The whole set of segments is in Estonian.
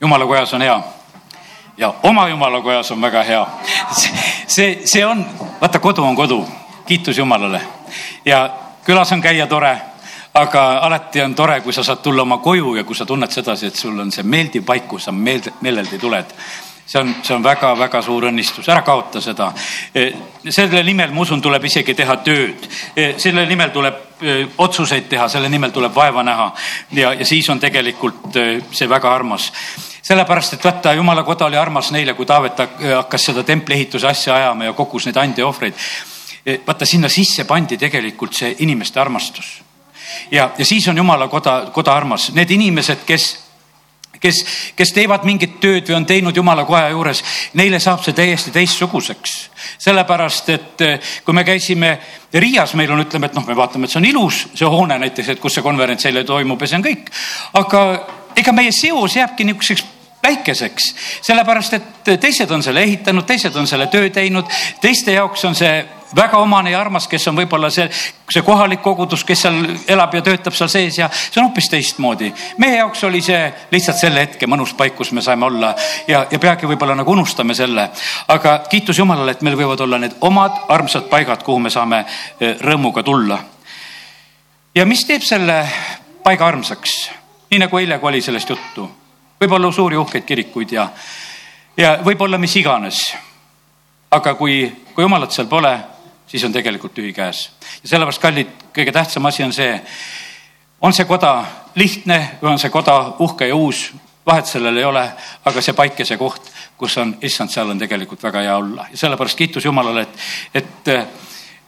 jumala kojas on hea. Ja oma jumala kojas on väga hea. see, see on, vaata, kodu on kodu, kiitus Jumalale. Ja külas on käia tore aga alati on tore, kui sa saad tulla oma koju ja kui sa tunned sedasi, et sul on see meeldiv paik, kus sa meelde, meeleldi tuled. See on, see on väga-väga suur õnnistus, ära kaota seda. E, selle nimel, ma usun, tuleb isegi teha tööd. E, selle nimel tuleb e, otsuseid teha, selle nimel tuleb vaeva näha. Ja, ja siis on tegelikult see väga armas sellepärast, et vaata, jumala koda oli armas neile, kui Taavet hakkas seda templi ehituse asja ajama ja kogus neid andeohvreid. vaata, sinna sisse pandi tegelikult see inimeste armastus. ja, ja siis on jumala koda, koda armas, need inimesed, kes kes, kes teevad mingit tööd või on teinud jumala koja juures, neile saab see täiesti teistsuguseks. sellepärast, et eh, kui me käisime Riias, meil on, ütleme, et noh, me vaatame, et see on ilus, see hoone näiteks, et kus see konverents eile toimub ja see on kõik. aga ega meie seos jääbki niisuguseks väikeseks, sellepärast et teised on selle ehitanud, teised on selle töö teinud, teiste jaoks on see väga omane ja armas, kes on võib-olla see, see kohalik kogudus, kes seal elab ja töötab seal sees ja see on hoopis teistmoodi. meie jaoks oli see lihtsalt selle hetke mõnus paik, kus me saime olla ja, ja peagi võib-olla nagu unustame selle. aga kiitus Jumalale, et meil võivad olla need omad armsad paigad, kuhu me saame eh, rõõmuga tulla. ja mis teeb selle paiga armsaks? nii nagu eile, kui oli sellest juttu võib-olla suuri uhkeid kirikuid ja, ja võib-olla mis iganes. aga kui, kui jumalat seal pole, siis on tegelikult tühi käes. ja sellepärast, kallid, kõige tähtsam asi on see, on see koda lihtne või on see koda uhke ja uus, vahet sellel ei ole, aga see paik ja see koht, kus on, issand, seal on tegelikult väga hea olla ja sellepärast kiitus Jumalale, et, et,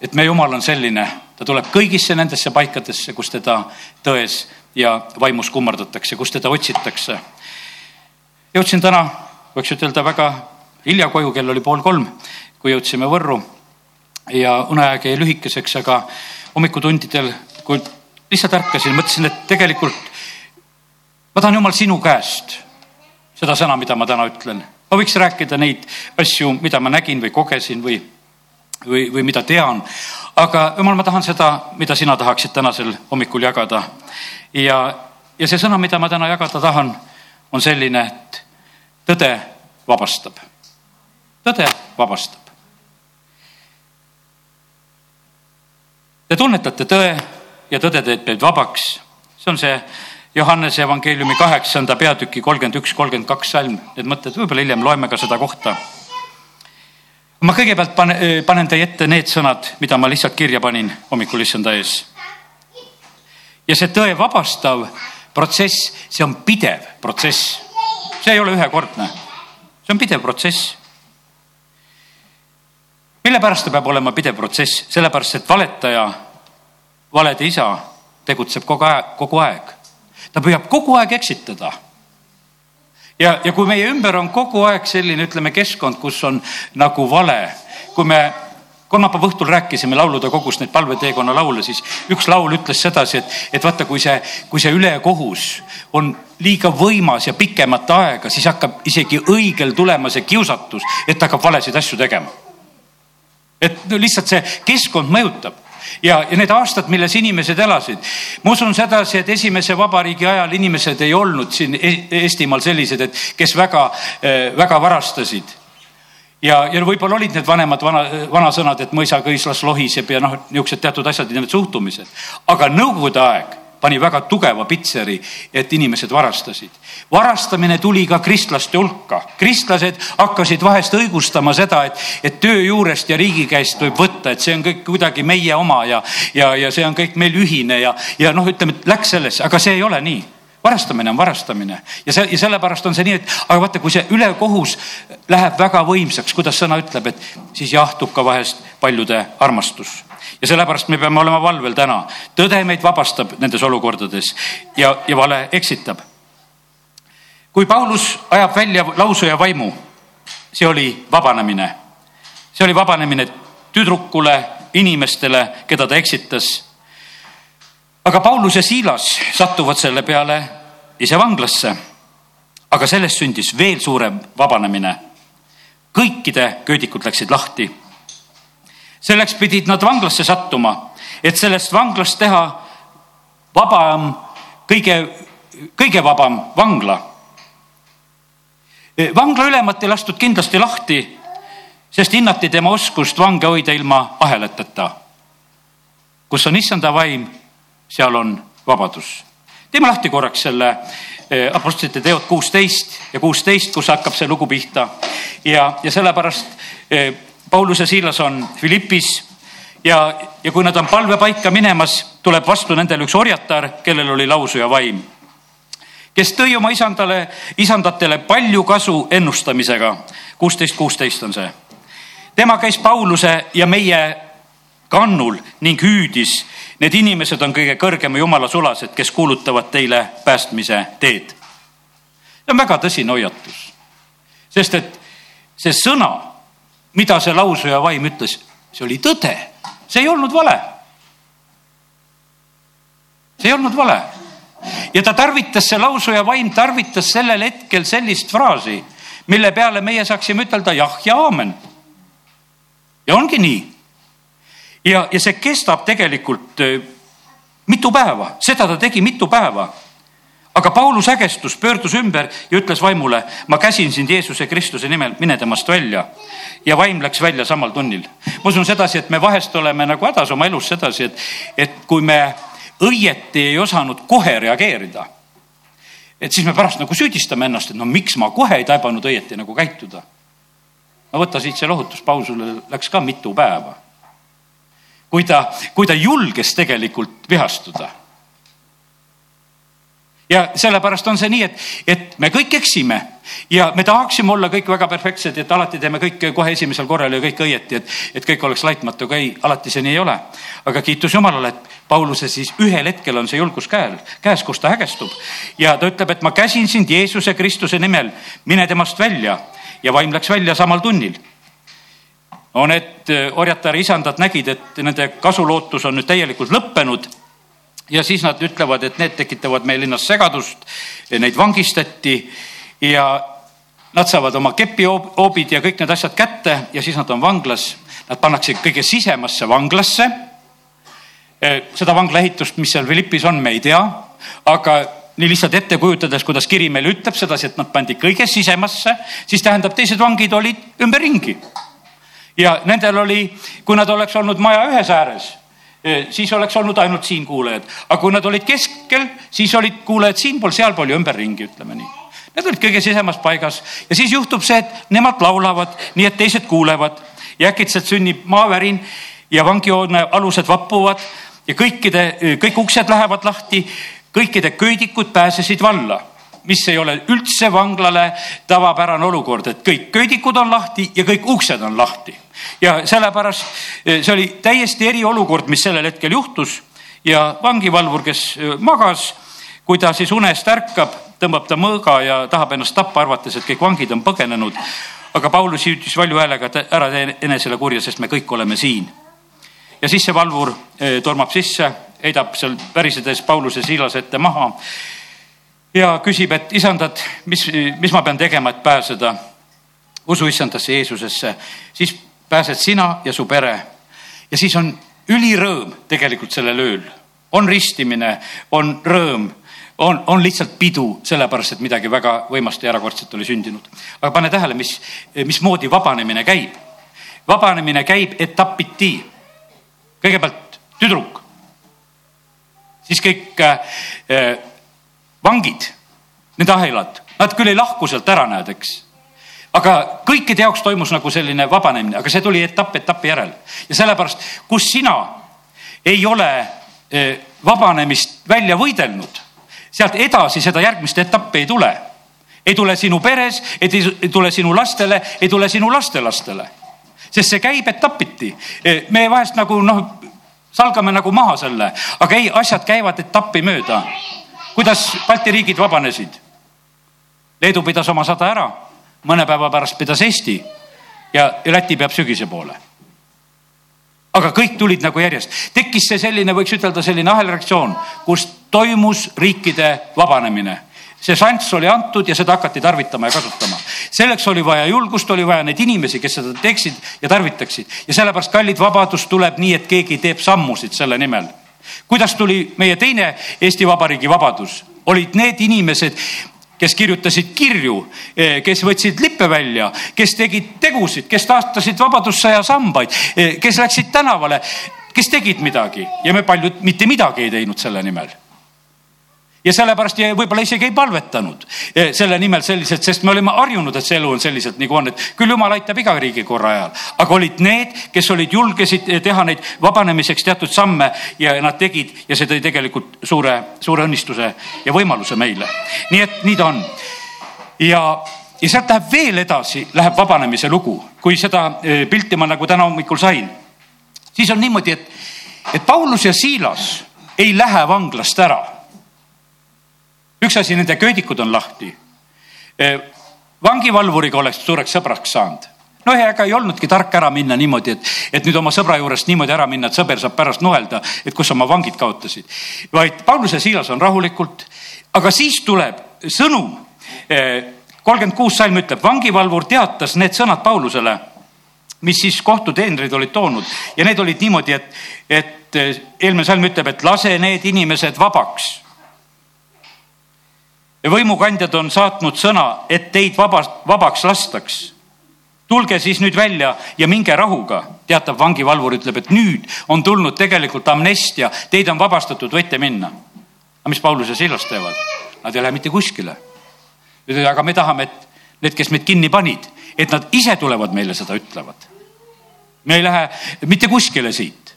et meie Jumal on selline, ta tuleb kõigisse nendesse paikadesse, kus teda tões ja vaimus kummardatakse, kus teda otsitakse jõudsin täna, võiks ütelda väga hilja koju, kell oli pool kolm, kui jõudsime Võrru ja uneaeg jäi lühikeseks, aga hommikutundidel, kui lihtsalt ärkasin, mõtlesin, et tegelikult ma tahan jumal sinu käest seda sõna, mida ma täna ütlen. ma võiks rääkida neid asju, mida ma nägin või kogesin või, või, või mida tean. aga jumal, ma tahan seda, mida sina tahaksid tänasel hommikul jagada. ja, ja see sõna, mida ma täna jagada tahan on selline, et tõde vabastab. tõde vabastab. Te tunnetate tõe ja tõde teeb meid vabaks. see on see Johannese evangeeliumi kaheksanda peatüki kolmkümmend üks, kolmkümmend kaks salm, need mõtted, võib-olla hiljem loeme ka seda kohta. ma kõigepealt panen, panen teie ette need sõnad, mida ma lihtsalt kirja panin hommikul issanda ees. ja see tõe vabastav protsess, see on pidev protsess. see ei ole ühekordne, see on pidev protsess. mille pärast ta peab olema pidev protsess, sellepärast et valetaja, valede isa tegutseb kogu aeg, kogu aeg. ta püüab kogu aeg eksitada ja, ja kui meie ümber on kogu aeg selline, ütleme, keskkond, kus on nagu vale, kui me kolmapäeva õhtul rääkisime laulude kogus neid palveteekonna laule, siis üks laul ütles sedasi, et, et vaata, kui see, kui see ülekohus on liiga võimas ja pikemat aega, siis hakkab isegi õigel tulema see kiusatus, et hakkab valesid asju tegema. et no lihtsalt see keskkond mõjutab ja, ja need aastad, milles inimesed elasid. ma usun sedasi, et esimese vabariigi ajal inimesed ei olnud siin e-, Eestimaal sellised, et kes väga, väga varastasid ja, ja võib-olla olid need vanemad vana, vanasõnad, et mõisakõislas lohiseb ja noh, niisugused teatud asjad ja need suhtumised. aga nõukogude aeg pani väga tugeva pitseri, et inimesed varastasid. varastamine tuli ka kristlaste hulka. kristlased hakkasid vahest õigustama seda, et, et töö juurest ja riigi käest võib võtta, et see on kõik kuidagi meie oma ja, ja, ja see on kõik meil ühine ja, ja noh, ütleme, et läks sellesse, aga see ei ole nii varastamine on varastamine ja see ja sellepärast on see nii, et aga vaata, kui see ülekohus läheb väga võimsaks, kuidas sõna ütleb, et siis jahtub ka vahest paljude armastus. ja sellepärast me peame olema valvel täna. tõde meid vabastab nendes olukordades ja, ja vale eksitab. kui Paulus ajab välja lausu ja vaimu, see oli vabanemine. see oli vabanemine tüdrukule, inimestele, keda ta eksitas aga Paulus ja Siilas satuvad selle peale ise vanglasse. aga sellest sündis veel suurem vabanemine. kõikide köödikud läksid lahti. selleks pidid nad vanglasse sattuma, et sellest vanglast teha vabam, kõige, kõige vabam vangla. vangla ülemat ei lastud kindlasti lahti, sest hinnati tema oskust vange hoida ilma ahelateta. kus on issanda vaim, seal on vabadus. Teeme lahti korraks selle eh, Apostlite teod kuusteist ja kuusteist, kus hakkab see lugu pihta ja, ja sellepärast eh, Paulus ja Siilas on Philippis ja, ja kui nad on palvepaika minemas, tuleb vastu nendele üks orjatar, kellel oli lausuja vaim, kes tõi oma isandale, isandatele palju kasu ennustamisega. kuusteist, kuusteist on see. tema käis Pauluse ja meie kannul ning hüüdis. Need inimesed on kõige kõrgema jumala sulased, kes kuulutavad teile päästmise teed. see on väga tõsine hoiatus, sest et see sõna, mida see lausuja vaim ütles, see oli tõde see ei olnud vale. see ei olnud vale. ja ta tarvitas, see lausuja vaim tarvitas sellel hetkel sellist fraasi, mille peale meie saaksime ütelda jah ja aamen. ja ongi nii. Ja, ja see kestab tegelikult äh, mitu päeva, seda ta tegi mitu päeva aga Paulus ägestus, pöördus ümber ja ütles vaimule, ma käsin sind Jeesuse Kristuse nimel, mine temast välja. ja vaim läks välja samal tunnil. ma usun sedasi, et me vahest oleme nagu hädas oma elus sedasi, et, et kui me õieti ei osanud kohe reageerida, et siis me pärast nagu süüdistame ennast, et no miks ma kohe ei taibanud õieti nagu käituda. no võta siit see lohutus, Paulusele läks ka mitu päeva. Kui ta, kui ta julges tegelikult vihastuda. Ja sellepärast on see nii, et, et me kõik eksime ja me tahaksime olla kõik väga perfektsed, et alati teeme kõike kohe esimesel korral ja kõik õieti, et, et kõik oleks laitmatu, aga ei, alati see nii ei ole. aga kiitus Jumalale, et Pauluse siis ühel hetkel on see julgus käel, käes, kus ta hägestub. Ja ta ütleb, et ma käsin sind Jeesuse Kristuse nimel, mine temast välja. Ja vaim läks välja samal tunnil no need orjatari isandad nägid, et nende kasulootus on nüüd täielikult lõppenud ja siis nad ütlevad, et need tekitavad meie linnas segadust, neid vangistati ja nad saavad oma kepihoobid ja kõik need asjad kätte ja siis nad on vanglas. Nad pannakse kõige sisemasse vanglasse. Eh, seda vangla ehitust, mis seal Philippis on, me ei tea, aga nii lihtsalt ette kujutades, kuidas kiri meile ütleb sedasi, et nad pandi kõige sisemasse, siis tähendab, teised vangid olid ümberringi. Ja nendel oli, kui nad oleks olnud maja ühes ääres siis oleks olnud ainult siin kuulajad, aga kui nad olid keskel, siis olid kuulajad siinpool, sealpool ja ümberringi, ütleme nii. Need olid kõige sisemas paigas. Ja siis juhtub see, et nemad laulavad, nii et teised kuulevad. Ja äkitselt sünnib maavärin ja vangihoone alused vappuvad ja kõikide, kõik uksed lähevad lahti, kõikide köidikud pääsesid valla mis ei ole üldse vanglale tavapärane olukord, et kõik köidikud on lahti ja kõik uksed on lahti ja sellepärast eh, see oli täiesti eriolukord, mis sellel hetkel juhtus ja vangivalvur, kes eh, magas, kui ta siis unest ärkab, tõmbab ta mõõga ja tahab ennast tappa, arvates, et kõik vangid on põgenenud. aga Paulus hüüdis valju häälega, et ära tee enesele kurja, sest me kõik oleme siin. ja siis see valvur eh, tormab sisse, heidab seal värisedes Pauluse Siilase ette maha ja küsib, et isandad, mis, mis ma pean tegema, et pääseda usu issandasse Jeesusesse, siis pääsed sina ja su pere. ja siis on ülirõõm tegelikult sellel ööl, on ristimine, on rõõm, on, on lihtsalt pidu, sellepärast et midagi väga võimast ja erakordset oli sündinud. aga pane tähele, mis, mismoodi vabanemine käib. vabanemine käib etapiti. kõigepealt tüdruk, siis kõik äh, vangid, need ahilad, nad küll ei lahku sealt ära, näed, eks aga kõikide jaoks toimus nagu selline vabanemine, aga see tuli etapp etapi järel ja sellepärast, kus sina ei ole eh, vabanemist välja võidelnud, sealt edasi seda järgmist etappi ei tule. ei tule sinu peres, ei tule sinu lastele, ei tule sinu lastelastele, sest see käib etapiti. Eh, me vahest nagu noh, salgame nagu maha selle, aga ei, asjad käivad etappi mööda. Kuidas Balti riigid vabanesid? Leedu pidas oma sada ära mõne päeva pärast pidas Eesti ja Läti peab sügise poole. aga kõik tulid nagu järjest, tekkis see selline, võiks ütelda selline ahelreaktsioon, kus toimus riikide vabanemine see šanss oli antud ja seda hakati tarvitama ja kasutama. selleks oli vaja julgust, oli vaja neid inimesi, kes seda teeksid ja tarvitaksid ja sellepärast, kallid, vabadus tuleb nii, et keegi teeb sammusid selle nimel. Kuidas tuli meie teine Eesti Vabariigi vabadus? olid need inimesed, kes kirjutasid kirju, kes võtsid lippe välja, kes tegid tegusid, kes taastasid Vabadussõja sambaid, kes läksid tänavale, kes tegid midagi ja me paljud mitte midagi ei teinud selle nimel ja sellepärast võib-olla isegi ei palvetanud eh, selle nimel selliselt, sest me olime harjunud, et see elu on selliselt nagu on, et küll jumal aitab iga riigikorra ajal, aga olid need, kes olid, julgesid eh, teha neid vabanemiseks teatud samme ja nad tegid ja see tõi tegelikult suure, suure õnnistuse ja võimaluse meile. nii et nii ta on. ja, ja sealt läheb veel edasi, läheb vabanemise lugu, kui seda eh, pilti ma nagu täna hommikul sain, siis on niimoodi, et, et Paulus ja Siilas ei lähe vanglast ära üks asi, nende köödikud on lahti. E, vangivalvuriga oleks suureks sõbraks saanud noh, ega ei olnudki tark ära minna niimoodi, et, et nüüd oma sõbra juurest niimoodi ära minna, et sõber saab pärast nuhelda, et kus oma vangid kaotasid. vaid Paulus ja Siilas on rahulikult, aga siis tuleb sõnum. E, kolmkümmend kuus salm ütleb, vangivalvur teatas need sõnad Paulusele, mis siis kohtuteenrid olid toonud ja need olid niimoodi, et, et e, eelmine salm ütleb, et lase need inimesed vabaks võimukandjad on saatnud sõna, et teid vabast, vabaks lastaks. tulge siis nüüd välja ja minge rahuga, teatab vangivalvur, ütleb, et nüüd on tulnud tegelikult amnestia, teid on vabastatud, võite minna. aga mis Paulus ja Silas teevad? Nad ei lähe mitte kuskile. aga me tahame, et need, kes meid kinni panid, et nad ise tulevad meile seda ütlevad. me ei lähe mitte kuskile siit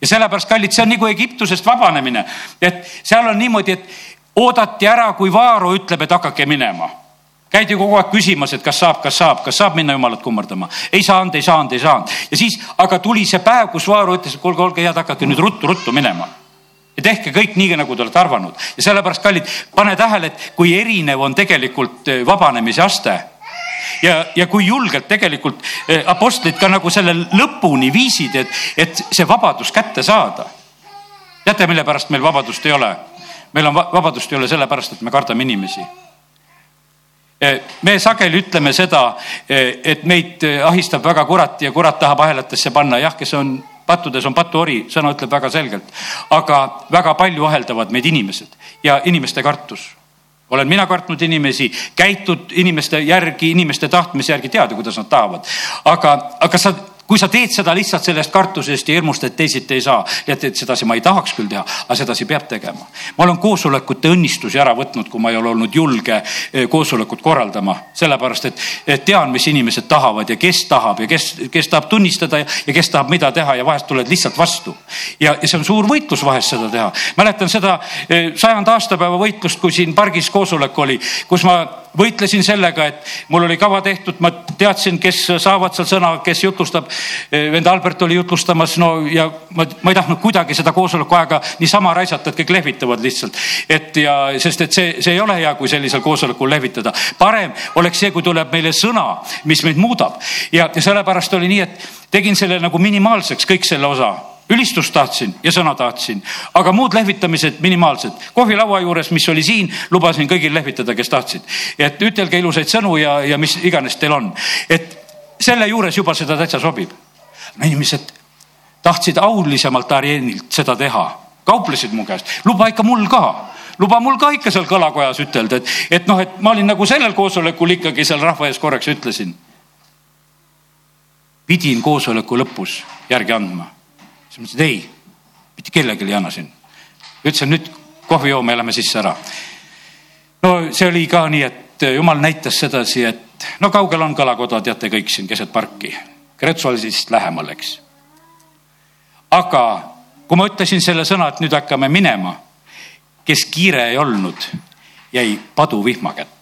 ja sellepärast, kallid, see on nagu Egiptusest vabanemine, et seal on niimoodi, et, oodati ära, kui Vaaro ütleb, et hakake minema. käidi kogu aeg küsimas, et kas saab, kas saab, kas saab minna jumalat kummardama. ei saanud, ei saanud, ei saanud ja siis, aga tuli see päev, kus Vaaro ütles, et kuulge, olge head, hakake nüüd ruttu-ruttu minema ja tehke kõik nii, nagu te olete arvanud ja sellepärast, kallid, pane tähele, et kui erinev on tegelikult eh, vabanemise aste ja, ja kui julgelt tegelikult eh, apostlid ka nagu selle lõpuni viisid, et, et see vabadus kätte saada. teate, mille pärast meil vabadust ei ole? Meil on vabadust ei ole sellepärast, et me kardame inimesi. Eh, me sageli ütleme seda, eh, et meid eh, ahistab väga kurat ja kurat tahab ahelatesse panna, jah, kes on pattudes on patuori, sõna ütleb väga selgelt, aga väga palju aheldavad meid inimesed ja inimeste kartus olen mina kartnud inimesi, käitud inimeste järgi, inimeste tahtmise järgi, teada, kuidas nad tahavad. aga, aga sa kui sa teed seda lihtsalt sellest kartusest ja hirmust, et teisiti ei saa, tead, et sedasi ma ei tahaks küll teha, aga sedasi peab tegema. ma olen koosolekute õnnistusi ära võtnud, kui ma ei ole olnud julge eh, koosolekut korraldama, sellepärast et, et tean, mis inimesed tahavad ja kes tahab ja kes, kes tahab tunnistada ja, ja kes tahab mida teha ja vahest tuled lihtsalt vastu. ja, ja see on suur võitlus vahest seda teha. mäletan seda eh, sajanda aastapäeva võitlust, kui siin pargis koosolek oli, kus ma võitlesin sellega, et mul oli kava tehtud, ma teadsin, kes saavad seal sõna, kes jutlustab. vend Albert oli jutlustamas, no ja ma, ma ei tahtnud kuidagi seda koosoleku aega niisama raisata, et kõik lehvitavad lihtsalt. et ja, sest et see, see ei ole hea, kui sellisel koosolekul lehvitada. parem oleks see, kui tuleb meile sõna, mis meid muudab ja, ja sellepärast oli nii, et tegin selle nagu minimaalseks, kõik selle osa ülistust tahtsin ja sõna tahtsin, aga muud lehvitamised minimaalsed. kohvilaua juures, mis oli siin, lubasin kõigil lehvitada, kes tahtsid. et ütelge ilusaid sõnu ja, ja mis iganes teil on. et selle juures juba seda täitsa sobib. inimesed tahtsid aulisemalt areenilt seda teha, kauplesid mu käest, luba ikka mul ka luba mul ka ikka seal kõlakojas ütelda, et, et noh, et ma olin nagu sellel koosolekul ikkagi seal rahva ees korraks ütlesin. pidin koosoleku lõpus järgi andma siis ma ütlesin ei, mitte kellelegi ei anna siin. ütlesin nüüd kohvi joome ja lähme sisse ära. no see oli ka nii, et jumal näitas sedasi, et no kaugel on kõlakoda, teate kõik siin keset parki. Kretsu oli siis lähemal, eks. aga kui ma ütlesin selle sõna, et nüüd hakkame minema, kes kiire ei olnud, jäi paduvihma kätte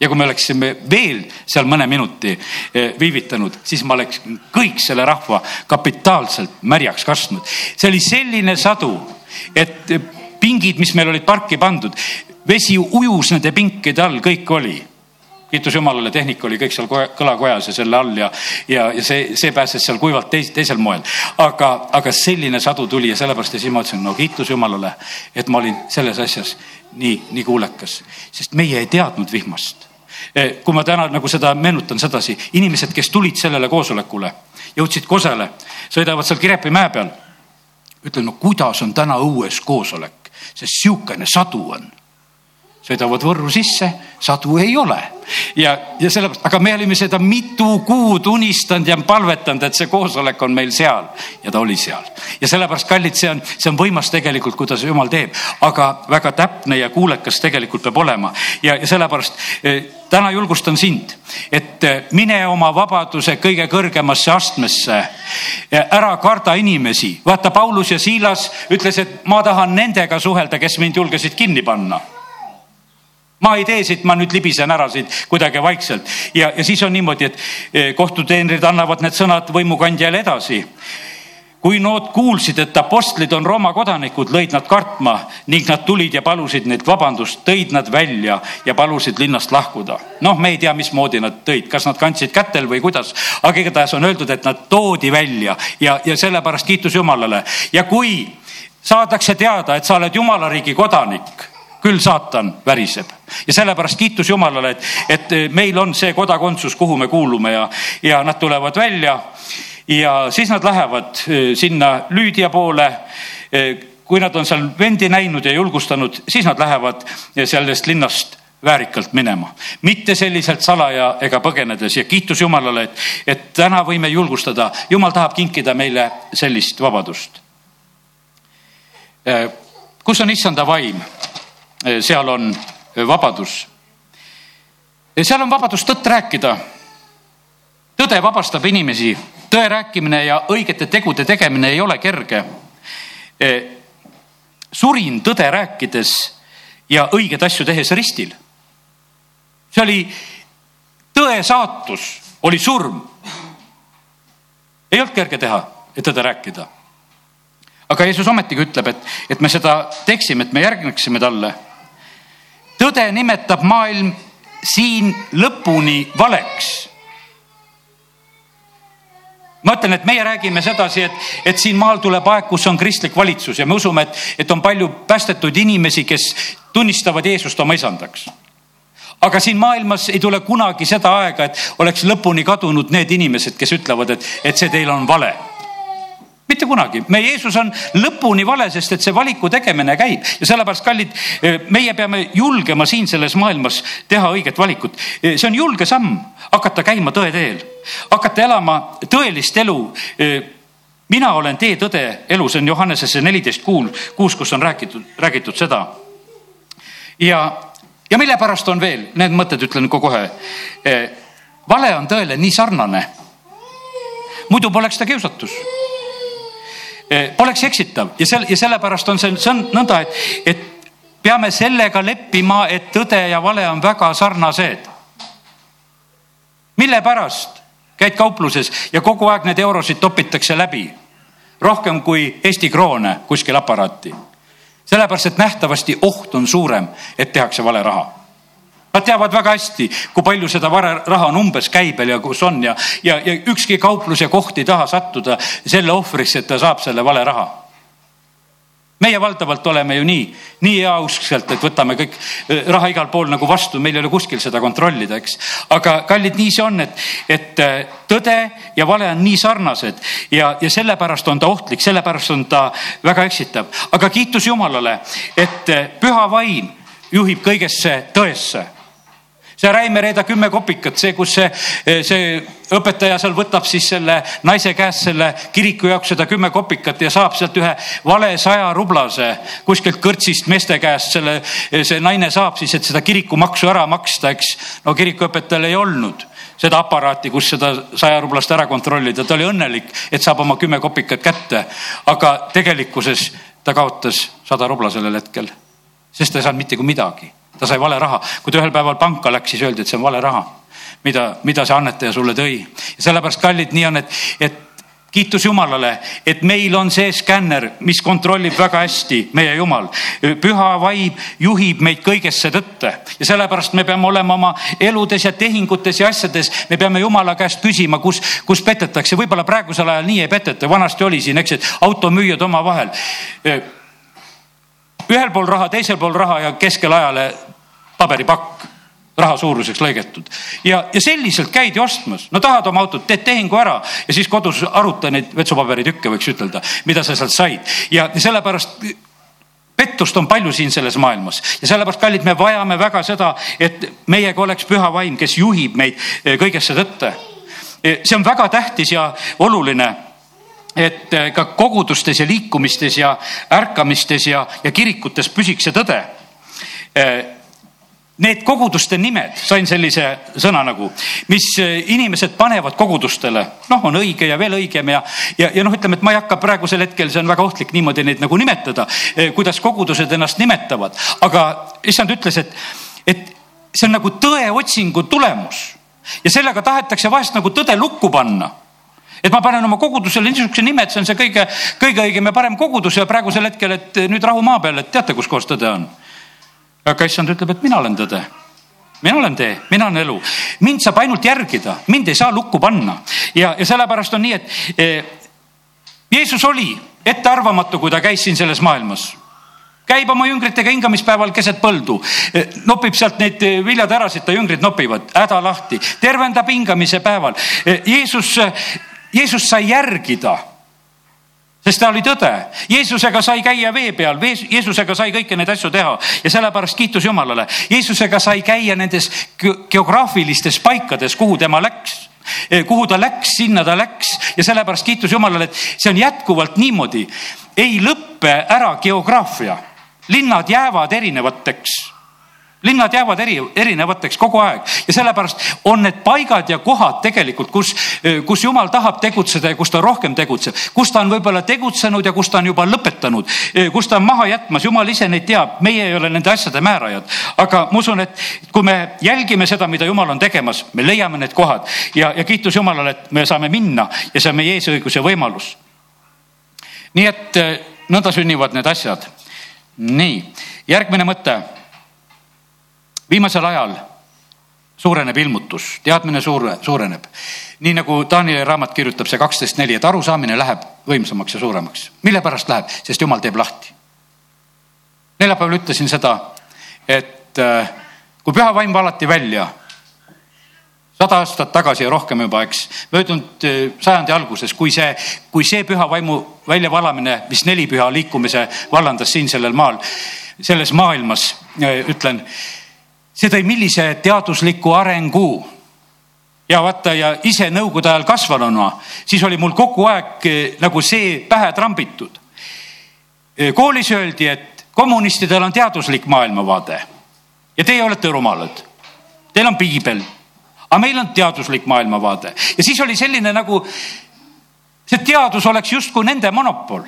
ja kui me oleksime veel seal mõne minuti eh, viivitanud, siis ma oleks kõik selle rahva kapitaalselt märjaks kastnud. see oli selline sadu, et pingid, mis meil olid parki pandud, vesi ujus nende pinkide all, kõik oli kiitus Jumalale, tehnika oli kõik seal kõlakojas ja selle all ja, ja, ja see, see pääses seal kuivalt teis, teisel moel. aga, aga selline sadu tuli ja sellepärast ja siis ma ütlesin, no kiitus Jumalale, et ma olin selles asjas nii, nii kuulekas, sest meie ei teadnud vihmast kui ma täna nagu seda meenutan sedasi, inimesed, kes tulid sellele koosolekule, jõudsid Kosele, sõidavad seal Kirepi mäe peal. ütlen, no kuidas on täna õues koosolek, sest sihukene sadu on. Sõidavad Võrru sisse, sadu ei ole. ja, ja sellepärast, aga me olime seda mitu kuud unistanud ja palvetanud, et see koosolek on meil seal ja ta oli seal. ja sellepärast, kallid, see on, see on võimas tegelikult, kuidas jumal teeb, aga väga täpne ja kuulekas tegelikult peab olema ja, ja sellepärast eh, täna julgustan sind, et eh, mine oma vabaduse kõige kõrgemasse astmesse. ära karda inimesi, vaata Paulus ja Siilas ütles, et ma tahan nendega suhelda, kes mind julgesid kinni panna ma ei tee siit, ma nüüd libisen ära siit kuidagi vaikselt. Ja, ja siis on niimoodi, et eh, kohtuteenrid annavad need sõnad võimukandjale edasi. Kui nad kuulsid, et apostlid on Rooma kodanikud, lõid nad kartma ning nad tulid ja palusid neilt vabandust, tõid nad välja ja palusid linnast lahkuda. noh, me ei tea, mismoodi nad tõid, kas nad kandsid kätel või kuidas, aga igatahes on öeldud, et nad toodi välja ja, ja sellepärast kiitus Jumalale. Ja kui saadakse teada, et sa oled Jumala riigi kodanik küll saatan väriseb ja sellepärast kiitus Jumalale, et, et meil on see kodakondsus, kuhu me kuulume ja, ja nad tulevad välja. ja siis nad lähevad eh, sinna Lüüdia poole. Eh, kui nad on seal vendi näinud ja julgustanud, siis nad lähevad sellest linnast väärikalt minema, mitte selliselt salaja ega põgenedes ja kiitus Jumalale, et, et täna võime julgustada, Jumal tahab kinkida meile sellist vabadust. Eh, kus on issanda vaim? Eh, seal on eh, vabadus. seal on vabadus tõtt rääkida. tõde vabastab inimesi, tõe rääkimine ja õigete tegude tegemine ei ole kerge. Surin tõde rääkides ja õigeid asju tehes ristil. see oli tõe saatus, oli surm. ei olnud kerge teha ja tõde rääkida aga Jeesus ometigi ütleb, et, et me seda teeksime, et me järgneksime talle tõde nimetab maailm siin lõpuni valeks. ma ütlen, et meie räägime sedasi, et, et siin maal tuleb aeg, kus on kristlik valitsus ja me usume, et, et on palju päästetud inimesi, kes tunnistavad Jeesust oma isandaks aga siin maailmas ei tule kunagi seda aega, et oleks lõpuni kadunud need inimesed, kes ütlevad, et, et see teil on vale mitte kunagi, meie Jeesus on lõpuni vale, sest et see valiku tegemine käib ja sellepärast, kallid, eh, meie peame julgema siin selles maailmas teha õiget valikut. Eh, see on julge samm, hakata käima tõe teel, hakata elama tõelist elu eh, mina olen tee, tõde, elu, see on Johannesesse neliteist kuul, kuus, kus on räägitud, räägitud seda. ja, ja mille pärast on veel, need mõtted ütlen kohe. vale on tõele nii sarnane. muidu poleks ta kiusatus Eh, oleks eksitav ja sel- ja sellepärast on see, see on nõnda, et, et peame sellega leppima, et tõde ja vale on väga sarnased. mille pärast käid kaupluses ja kogu aeg need eurosid topitakse läbi rohkem kui Eesti kroone kuskil aparaati. sellepärast, et nähtavasti oht on suurem, et tehakse vale raha Nad teavad väga hästi, kui palju seda vararaha on umbes käibel ja kus on ja, ja, ja ükski kauplus ja koht ei taha sattuda selle ohvriks, et ta saab selle vale raha. meie valdavalt oleme ju nii, nii heauskselt, et võtame kõik eh, raha igal pool nagu vastu, meil ei ole kuskil seda kontrollida, eks. aga kallid, nii see on, et, et eh, tõde ja vale on nii sarnased ja, ja sellepärast on ta ohtlik, sellepärast on ta väga eksitav. aga kiitus Jumalale, et eh, püha vaim juhib kõigesse tõesse see Räime reeda kümme kopikat, see, kus see, see õpetaja seal võtab siis selle naise käest selle kiriku jaoks seda kümme kopikat ja saab sealt ühe vale saja rublase kuskilt kõrtsist meeste käest selle, see naine saab siis, et seda kirikumaksu ära maksta, eks. no kirikuõpetajal ei olnud seda aparaati, kus seda saja rublast ära kontrollida, ta oli õnnelik, et saab oma kümme kopikat kätte. aga tegelikkuses ta kaotas sada rubla sellel hetkel, sest ta ei saanud mitte kui midagi ta sai vale raha. kui ta ühel päeval panka läks, siis öeldi, et see on vale raha, mida, mida see annetaja sulle tõi. sellepärast, kallid, nii on, et, et kiitus Jumalale, et meil on see skänner, mis kontrollib väga hästi, meie Jumal. püha vaim juhib meid kõigesse tõtte ja sellepärast me peame olema oma eludes ja tehingutes ja asjades, me peame Jumala käest küsima, kus, kus petetakse, võib-olla praegusel ajal nii ei peteta, vanasti oli siin, eks, et automüüjad omavahel ühel pool raha, teisel pool raha ja keskel ajale paberipakk raha suuruseks lõigetud. Ja, ja selliselt käidi ostmas, no tahad oma autot, teed tehingu ära ja siis kodus aruta neid vetsupaberitükke, võiks ütelda, mida sa sealt said. Ja sellepärast pettust on palju siin selles maailmas. Ja sellepärast, kallid, me vajame väga seda, et meiega oleks püha vaim, kes juhib meid kõigesse tõtte. see on väga tähtis ja oluline et ka kogudustes ja liikumistes ja ärkamistes ja, ja kirikutes püsiks see tõde. Need koguduste nimed, sain sellise sõna nagu, mis eh, inimesed panevad kogudustele, noh, on õige ja veel õigem ja, ja, ja noh, ütleme, et ma ei hakka praegusel hetkel, see on väga ohtlik niimoodi neid nagu nimetada, eh, kuidas kogudused ennast nimetavad, aga issand ütles, et, et see on nagu tõeotsingu tulemus ja sellega tahetakse vahest nagu tõde lukku panna et ma panen oma kogudusele niisuguse nime, et see on see kõige, kõige õigem ja parem kogudus ja praegusel hetkel, et nüüd rahu maa peal, et teate, kus kohas tõde on? Aga issand ütleb, et mina olen tõde. Mina olen tee, mina olen elu, mind saab ainult järgida, mind ei saa lukku panna. Ja, ja sellepärast on nii, et eh, Jeesus oli ettearvamatu, kui ta käis siin selles maailmas. Käib oma jüngritega hingamispäeval keset põldu, eh, nopib sealt neid eh, viljaterasid, ta jüngrid nopivad, häda lahti, tervendab hingamise päeval. Eh, Jeesus, Jeesus sai järgida sest ta oli tõde. Jeesusega sai käia vee peal, Jeesusega sai kõiki neid asju teha ja sellepärast kiitus Jumalale. Jeesusega sai käia nendes geograafilistes paikades, kuhu tema läks eh, kuhu ta läks, sinna ta läks ja sellepärast kiitus Jumalale, et see on jätkuvalt niimoodi. ei lõppe ära geograafia, linnad jäävad erinevateks linnad jäävad eri, erinevateks kogu aeg. Ja sellepärast on need paigad ja kohad tegelikult, kus, kus jumal tahab tegutseda ja kus ta rohkem tegutseb, kus ta on võib-olla tegutsenud ja kus ta on juba lõpetanud, kus ta on maha jätmas, jumal ise neid teab, meie ei ole nende asjade määrajad. aga ma usun, et kui me jälgime seda, mida jumal on tegemas, me leiame need kohad. Ja, ja kiitus Jumalale, et me saame minna ja see on meie eesõigus ja võimalus. nii et nõnda sünnivad need asjad. nii, järgmine mõte viimasel ajal suureneb ilmutus, teadmine suure, suureneb. nii nagu Danieli raamat kirjutab, see kaksteist neli, et arusaamine läheb võimsamaks ja suuremaks. mille pärast läheb? sest jumal teeb lahti. neljapäeval ütlesin seda, et äh, kui püha vaim valati välja sada aastat tagasi ja rohkem juba, eks, möödunud äh, sajandi alguses, kui see, kui see püha vaimu väljavalamine, mis neli püha liikumise vallandas siin sellel maal, selles maailmas, äh, ütlen see tõi millise teadusliku arengu ja vaata ja ise nõukogude ajal kasvanuna, siis oli mul kogu aeg eh, nagu see pähe trambitud. Eh, koolis öeldi, et kommunistidel on teaduslik maailmavaade ja teie olete rumalad. Teil on piibel, aga meil on teaduslik maailmavaade ja siis oli selline nagu see teadus oleks justkui nende monopol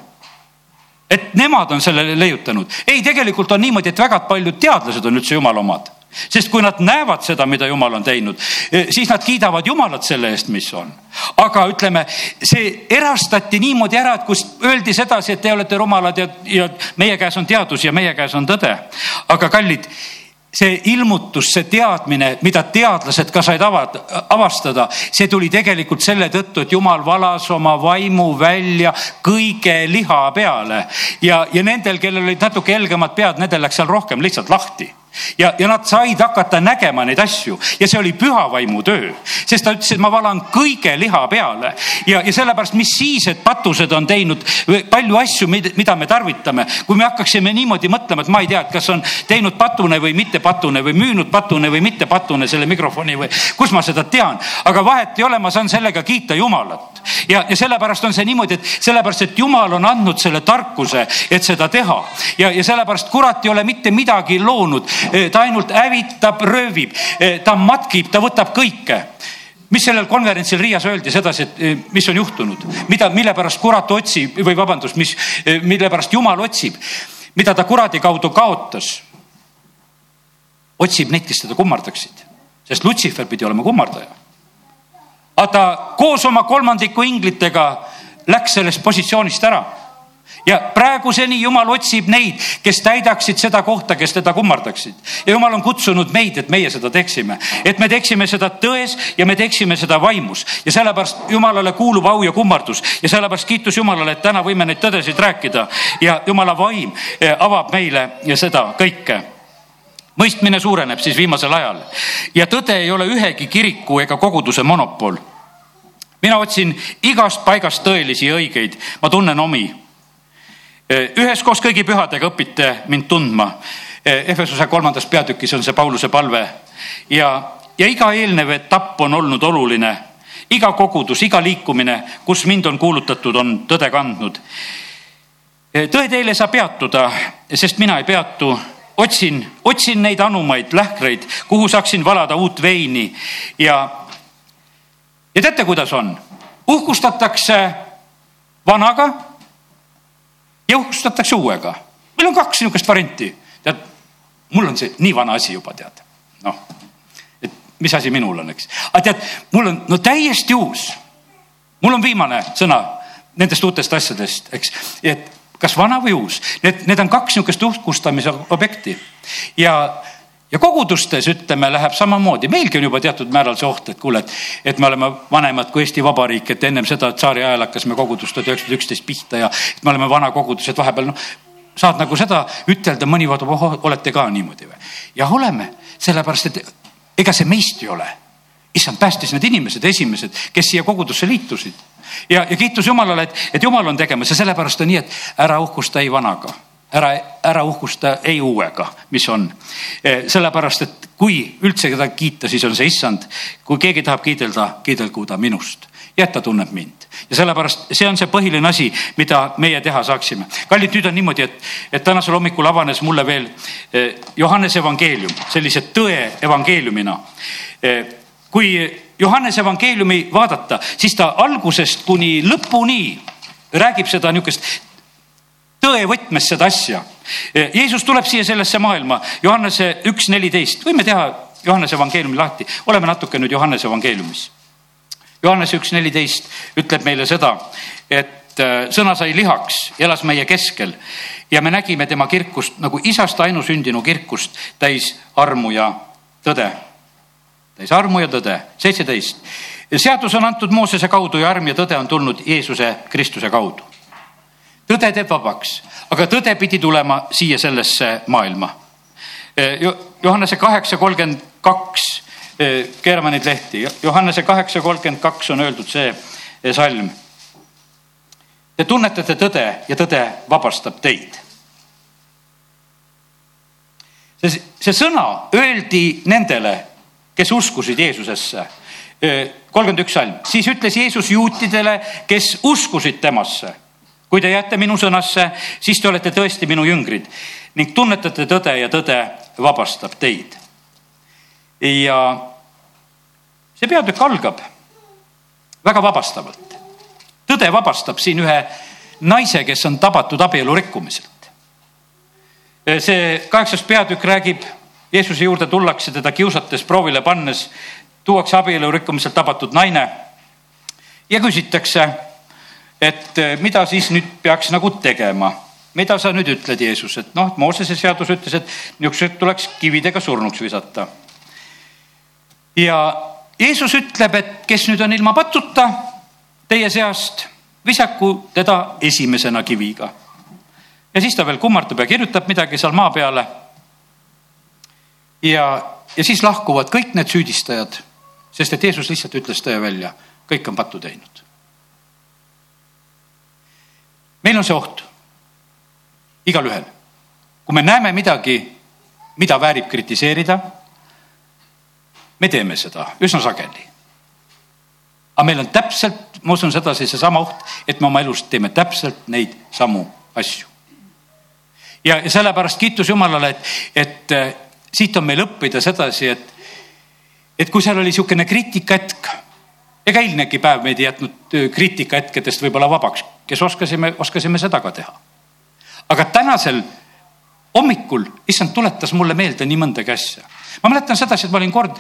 et nemad on selle leiutanud. ei, tegelikult on niimoodi, et väga paljud teadlased on üldse jumala omad sest kui nad näevad seda, mida jumal on teinud, eh, siis nad kiidavad jumalat selle eest, mis on. aga ütleme, see erastati niimoodi ära, et kus öeldi sedasi, et te olete rumalad ja, ja meie käes on teadus ja meie käes on tõde. aga kallid, see ilmutus, see teadmine, mida teadlased ka said avada, avastada, see tuli tegelikult selle tõttu, et jumal valas oma vaimu välja kõige liha peale ja, ja nendel, kellel olid natuke helgemad pead, nendel läks seal rohkem lihtsalt lahti ja, ja nad said hakata nägema neid asju. Ja see oli püha vaimu töö, sest ta ütles, et ma valan kõige liha peale. Ja, ja sellepärast, mis siis, et patused on teinud palju asju, mida me tarvitame, kui me hakkaksime niimoodi mõtlema, et ma ei tea, et kas on teinud patune või mitte patune või müünud patune või mitte patune selle mikrofoni või kus ma seda tean, aga vahet ei ole, ma saan sellega kiita Jumalat. Ja, ja sellepärast on see niimoodi, et sellepärast, et Jumal on andnud selle tarkuse, et seda teha. Ja, ja sellepärast kurat ei ole mitte midagi loonud ta ainult hävitab, röövib, eh, ta matkib, ta võtab kõike. Mis sellel konverentsil Riias öeldi sedasi, et eh, mis on juhtunud, mida, mille pärast kurat otsib või vabandust, mis, mille pärast Jumal otsib, mida ta kuradi kaudu kaotas. otsib neid, kes teda kummardaksid, sest Lutsifer pidi olema kummardaja. aga ta koos oma kolmandiku inglitega läks sellest positsioonist ära ja praeguseni Jumal otsib neid, kes täidaksid seda kohta, kes teda kummardaksid. ja Jumal on kutsunud meid, et meie seda teeksime, et me teeksime seda tões ja me teeksime seda vaimus. Ja sellepärast Jumalale kuulub au ja kummardus. Ja sellepärast kiitus Jumalale, et täna võime neid tõdesid rääkida. Ja Jumala vaim eh, avab meile seda kõike. Mõistmine suureneb siis viimasel ajal. Ja tõde ei ole ühegi kiriku ega koguduse monopol. mina otsin igast paigast tõelisi ja õigeid, ma tunnen omi üheskoos kõigi pühadega õpite mind tundma. Efesuse kolmandas peatükis on see Pauluse palve ja, ja iga eelnev etapp on olnud oluline. iga kogudus, iga liikumine, kus mind on kuulutatud, on tõde kandnud. tõe teel ei saa peatuda, sest mina ei peatu otsin, otsin neid anumaid lähkreid, kuhu saaksin valada uut veini ja, ja teate, kuidas on? uhkustatakse vanaga ja uhkustatakse uuega. meil on kaks niisugust varianti. tead, mul on see nii vana asi juba, tead. noh, et mis asi minul on, eks. aga tead, mul on no täiesti uus. mul on viimane sõna nendest uutest asjadest, eks, et kas vana või uus, need, need on kaks niisugust uhkustamise objekti ja ja kogudustes ütleme, läheb samamoodi, meilgi on juba teatud määral see oht, et kuule, et, et me oleme vanemad kui Eesti Vabariik, et ennem seda tsaari ajal hakkasime kogudust tuhat üheksasada üksteist pihta ja me oleme vana kogudus, et vahepeal noh, saad nagu seda ütelda, mõni vaatab, oh, olete ka niimoodi või? jah, oleme, sellepärast et ega see meist ei ole. issand päästis need inimesed, esimesed, kes siia kogudusse liitusid ja, ja kiitus Jumalale, et, et Jumal on tegemas ja sellepärast on nii, et ära uhkusta ei vanaga ära, ära uhkusta ei uuega, mis on. Eh, sellepärast, et kui üldse keda kiita, siis on see issand. kui keegi tahab kiidelda, kiidelgu ta minust ja et ta tunneb mind. ja sellepärast see on see põhiline asi, mida meie teha saaksime. kallid, nüüd on niimoodi, et, et tänasel hommikul avanes mulle veel eh, Johannese evangeelium sellise tõe evangeeliumina. Eh, kui Johannese evangeeliumi vaadata, siis ta algusest kuni lõpuni räägib seda niisugust tõe võtmes seda asja. Jeesus tuleb siia sellesse maailma, Johannese üks neliteist, võime teha Johannese evangeeliumi lahti, oleme natuke nüüd Johannese evangeeliumis. Johannese üks neliteist ütleb meile seda, et äh, sõna sai lihaks, elas meie keskel ja me nägime tema kirkust nagu isast ainusündinu kirkust täis armu ja tõde. täis armu ja tõde, seitseteist. seadus on antud Moosese kaudu ja arm ja tõde on tulnud Jeesuse Kristuse kaudu tõde teeb vabaks, aga tõde pidi tulema siia sellesse maailma. Johannese kaheksa kolmkümmend kaks, keerame neid lehti, Johannese kaheksa kolmkümmend kaks on öeldud see salm. Te tunnetate tõde ja tõde vabastab teid. see, see sõna öeldi nendele, kes uskusid Jeesusesse. kolmkümmend üks salm, siis ütles Jeesus juutidele, kes uskusid temasse kui te jääte minu sõnasse, siis te olete tõesti minu jüngrid ning tunnetate tõde ja tõde vabastab teid. ja see peatükk algab väga vabastavalt. tõde vabastab siin ühe naise, kes on tabatud abielu rikkumiselt. see kaheksas peatükk räägib, Jeesuse juurde tullakse teda kiusates, proovile pannes, tuuakse abielu rikkumiselt tabatud naine ja küsitakse et eh, mida siis nüüd peaks nagu tegema. mida sa nüüd ütled, Jeesus, et noh, Moosese seadus ütles, et niisugused tuleks kividega surnuks visata. ja Jeesus ütleb, et kes nüüd on ilma patuta teie seast, visaku teda esimesena kiviga. ja siis ta veel kummardab ja kirjutab midagi seal maa peale. ja, ja siis lahkuvad kõik need süüdistajad, sest et Jeesus lihtsalt ütles tõe välja, kõik on pattu teinud meil on see oht, igalühel. kui me näeme midagi, mida väärib kritiseerida, me teeme seda üsna sageli. aga meil on täpselt, ma usun sedasi, seesama oht, et me oma elus teeme täpselt neid samu asju. ja, sellepärast kiitus Jumalale, et, et äh, siit on meil õppida sedasi, et, et kui seal oli niisugune kriitikahetk ega eilnegi päev meid ei jätnud kriitikahetkedest võib-olla vabaks, kes oskasime, oskasime seda ka teha. aga tänasel hommikul issand tuletas mulle meelde nii mõndagi asja. ma mäletan sedasi, et ma olin kord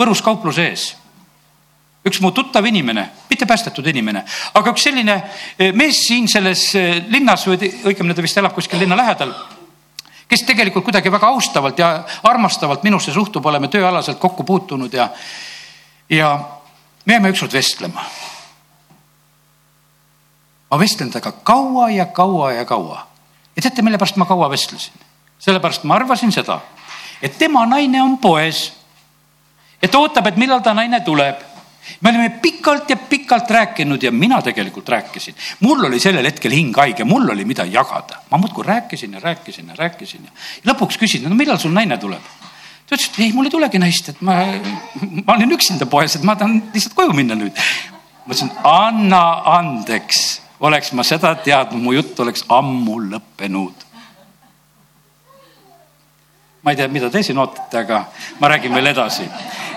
Võrus kaupluse ees. üks mu tuttav inimene, mitte päästetud inimene, aga üks selline mees siin selles linnas või õigemini ta vist elab kuskil linna lähedal kes tegelikult kuidagi väga austavalt ja armastavalt minusse suhtub, oleme tööalaselt kokku puutunud ja, ja me jääme ükskord vestlema. Ma vestlen temaga kaua ja kaua ja kaua. ja teate, mille pärast ma kaua vestlesin? sellepärast ma arvasin seda, et tema naine on poes. et ootab, et millal ta naine tuleb me olime pikalt ja pikalt rääkinud ja mina tegelikult rääkisin. mul oli sellel hetkel hing haige, mul oli mida jagada. ma muudkui rääkisin ja rääkisin ja rääkisin ja lõpuks küsisin, no millal sul naine tuleb? ta ütles, et ei, mul ei tulegi naist, et ma, ma olin üksinda poes, et ma tahan lihtsalt koju minna nüüd. ma ütlesin, anna andeks, oleks ma seda teadnud, mu jutt oleks ammu lõppenud ma ei tea, mida te siin ootate, aga ma räägin veel edasi.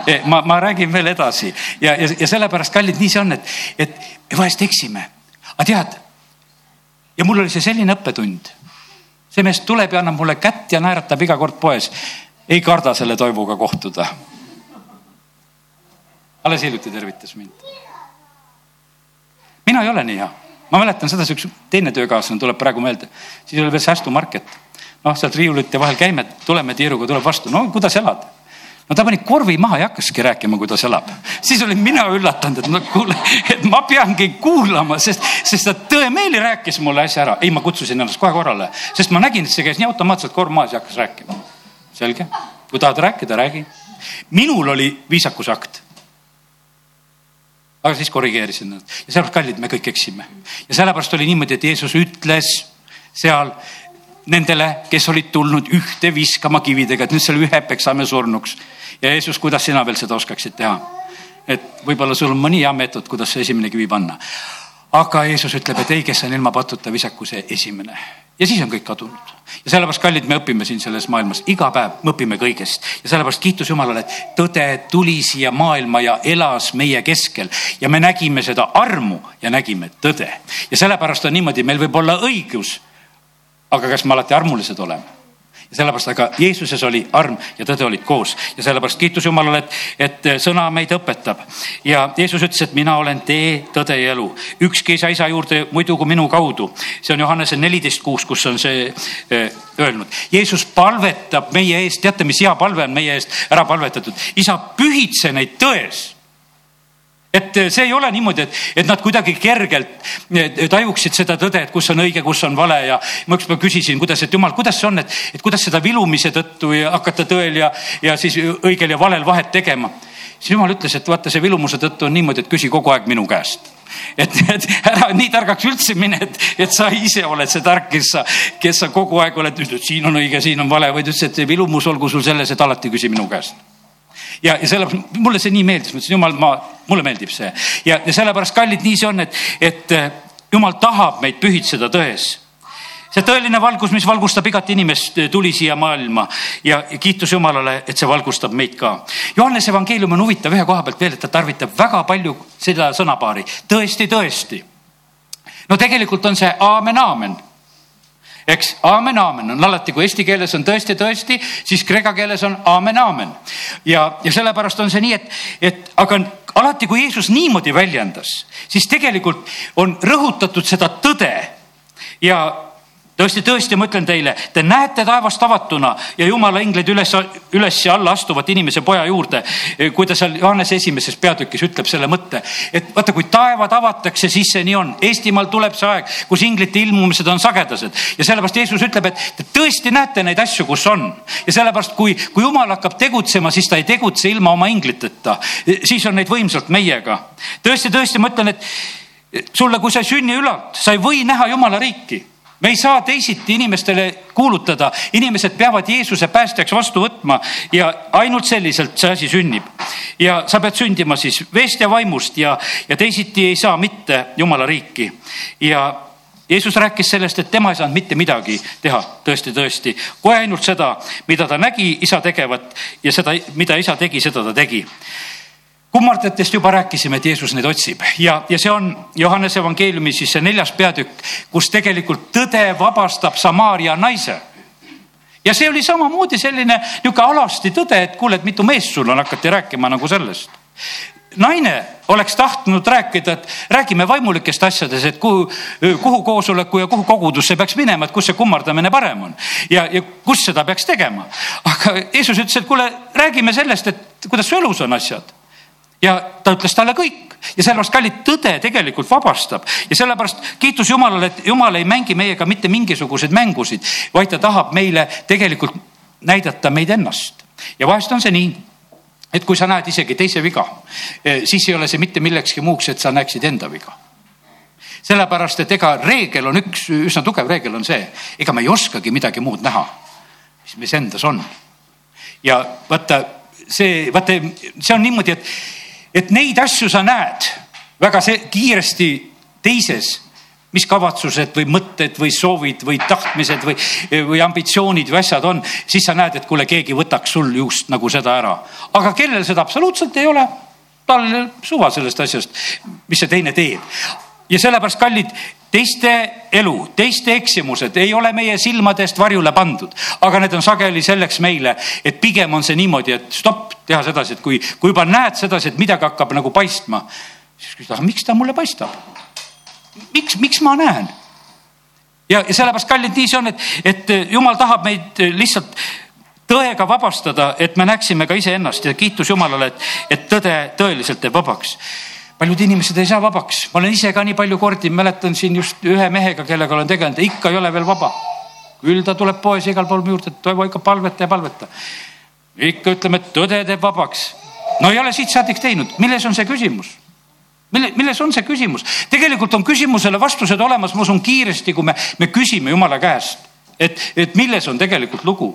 Eh, ma, ma räägin veel edasi ja, ja, ja sellepärast, kallid, nii see on, et, et vahest eksime. aga tead, ja mul oli see selline õppetund. see mees tuleb ja annab mulle kätt ja naeratab iga kord poes. ei karda selle toimuga kohtuda. alles hiljuti tervitas mind. mina ei ole nii hea ma mäletan sedasi, üks teine töökaaslane tuleb praegu meelde, siis oli veel säästumarket noh, sealt riiulite vahel käime, tuleme tiiruga, tuleb vastu, no kuidas elad? no ta pani korvi maha ja hakkaski rääkima, kuidas elab. siis olin mina üllatunud, et no kuule, et ma peangi kuulama, sest, sest ta tõemeeli rääkis mulle asja ära. ei, ma kutsusin ennast kohe korrale, sest ma nägin, et see käis nii automaatselt korv maas ja hakkas rääkima. selge, kui tahad rääkida, räägi. minul oli viisakuse akt aga siis korrigeerisin nad ja sellepärast, kallid, me kõik eksime. ja sellepärast oli niimoodi, et Jeesus ütles seal nendele, kes olid tulnud ühte viskama kividega, et nüüd selle ühe peksame surnuks. ja Jeesus, kuidas sina veel seda oskaksid teha? et võib-olla sul on mõni hea meetod, kuidas see esimene kivi panna. aga Jeesus ütleb, et ei, kes on ilma patuta visakuse esimene ja siis on kõik kadunud. ja sellepärast, kallid, me õpime siin selles maailmas, iga päev me õpime kõigest ja sellepärast kiitus Jumalale, et tõde tuli siia maailma ja elas meie keskel ja me nägime seda armu ja nägime tõde. ja sellepärast on niimoodi, meil võib olla õigus aga kas me alati armulised oleme? Sellepärast, aga Jeesuses oli arm ja tõde olid koos ja sellepärast kiitus Jumalale, et, et sõna meid õpetab. ja Jeesus ütles, et mina olen tee, tõde ja elu. ükski ei saa isa juurde muidu kui minu kaudu. see on Johannese neliteist kuus, kus on see eh, öelnud. Jeesus palvetab meie eest, teate, mis hea palve on meie eest ära palvetatud? isa, pühitse neid tões et eh, see ei ole niimoodi, et, et nad kuidagi kergelt tajuksid seda tõde, et kus on õige, kus on vale. Ja ma ükspäev küsisin, kuidas, et jumal, kuidas see on, et, et kuidas seda vilumise tõttu hakata tõel ja, ja siis õigel ja valel vahet tegema. siis jumal ütles, et vaata, see vilumuse tõttu on niimoodi, et küsi kogu aeg minu käest. Et, et ära nii targaks üldse mine, et, et sa ise oled see tark, kes sa, kes sa kogu aeg oled, siin on õige, siin on vale, vaid ütles, et vilumus olgu sul selles, et alati küsi minu käest ja, ja sellepärast mulle see nii meeldis, ma ütlesin, jumal, ma, mulle meeldib see ja, ja sellepärast, kallid, nii see on, et, et eh, jumal tahab meid pühitseda tões see tõeline valgus, mis valgustab igat inimest, eh, tuli siia maailma ja kiitus Jumalale, et see valgustab meid ka. Johannese evangeelium on huvitav ühe koha pealt veel, et ta tarvitab väga palju seda sõnapaari tõesti, tõesti. no tegelikult on see aamen, aamen eks, aamen, aamen on alati, kui eesti keeles on tõesti, tõesti, siis kreeka keeles on aamen, aamen. ja, ja sellepärast on see nii, et, et aga alati, kui Jeesus niimoodi väljendas, siis tegelikult on rõhutatud seda tõde ja tõesti, tõesti, ma ütlen teile, te näete taevast avatuna ja jumala inglid üles, üles ja alla astuvat inimese poja juurde. kui ta seal Johannese esimeses peatükis ütleb selle mõtte, et vaata, kui taevad avatakse, siis see nii on. Eestimaal tuleb see aeg, kus inglite ilmumised on sagedased ja sellepärast Jeesus ütleb, et te tõesti näete neid asju, kus on. ja sellepärast, kui, kui jumal hakkab tegutsema, siis ta ei tegutse ilma oma ingliteta. siis on neid võimsalt meiega. tõesti, tõesti, ma ütlen, et sulle, kui sa ei sünni ülalt, sa ei või näha jumala riiki me ei saa teisiti inimestele kuulutada, inimesed peavad Jeesuse päästjaks vastu võtma ja ainult selliselt see asi sünnib. ja sa pead sündima siis veest ja vaimust ja, ja teisiti ei saa mitte Jumala riiki. Ja Jeesus rääkis sellest, et tema ei saanud mitte midagi teha, tõesti, tõesti, kohe ainult seda, mida ta nägi isa tegevat ja seda, mida isa tegi, seda ta tegi kummardajatest juba rääkisime, et Jeesus neid otsib ja, ja see on Johannese evangeeliumi siis see neljas peatükk, kus tegelikult tõde vabastab Samaaria naise. ja see oli samamoodi selline niisugune alasti tõde, et kuule, et mitu meest sul on, hakati rääkima nagu sellest. naine oleks tahtnud rääkida, et räägime vaimulikest asjades, et kuhu, kuhu koosoleku ja kuhu kogudusse peaks minema, et kus see kummardamine parem on ja, ja kus seda peaks tegema. aga Jeesus ütles, et kuule, räägime sellest, et kuidas su elus on asjad ja ta ütles talle kõik ja sellepärast kallid tõde tegelikult vabastab ja sellepärast kiitus Jumalale, et Jumal ei mängi meiega mitte mingisuguseid mängusid, vaid ta tahab meile tegelikult näidata meid ennast. ja vahest on see nii, et kui sa näed isegi teise viga, siis ei ole see mitte millekski muuks, et sa näeksid enda viga sellepärast, et ega reegel on üks üsna tugev reegel on see, ega me ei oskagi midagi muud näha, mis meis endas on. ja vaata see, vaata see on niimoodi, et, et neid asju sa näed väga see kiiresti teises mis kavatsused või mõtted või soovid või tahtmised või, või ambitsioonid või asjad on, siis sa näed, et kuule, keegi võtaks sul just nagu seda ära. aga kellel seda absoluutselt ei ole, tal suva sellest asjast, mis see teine teeb. Ja sellepärast, kallid, teiste elu, teiste eksimused ei ole meie silmade eest varjule pandud, aga need on sageli selleks meile, et pigem on see niimoodi, et stopp, teha sedasi, et kui, kui juba näed sedasi, et midagi hakkab nagu paistma, siis küsid, aga miks ta mulle paistab miks, miks ma näen? ja, ja sellepärast, kallid, nii see on, et, et jumal tahab meid lihtsalt tõega vabastada, et me näeksime ka iseennast ja kiitus Jumalale, et, et tõde tõeliselt teeb vabaks. Paljud inimesed ei saa vabaks, ma olen ise ka nii palju kordi, mäletan siin just ühe mehega, kellega olen tegelenud, ikka ei ole veel vaba. küll ta tuleb poes igal pool juurde, Toivo ikka palveta ja palveta. ikka ütleme, et tõde teeb vabaks. no ei ole siit saadik teinud, milles on see küsimus? mille, milles on see küsimus? tegelikult on küsimusele vastused olemas, ma usun kiiresti, kui me, me küsime Jumala käest, et, et milles on tegelikult lugu.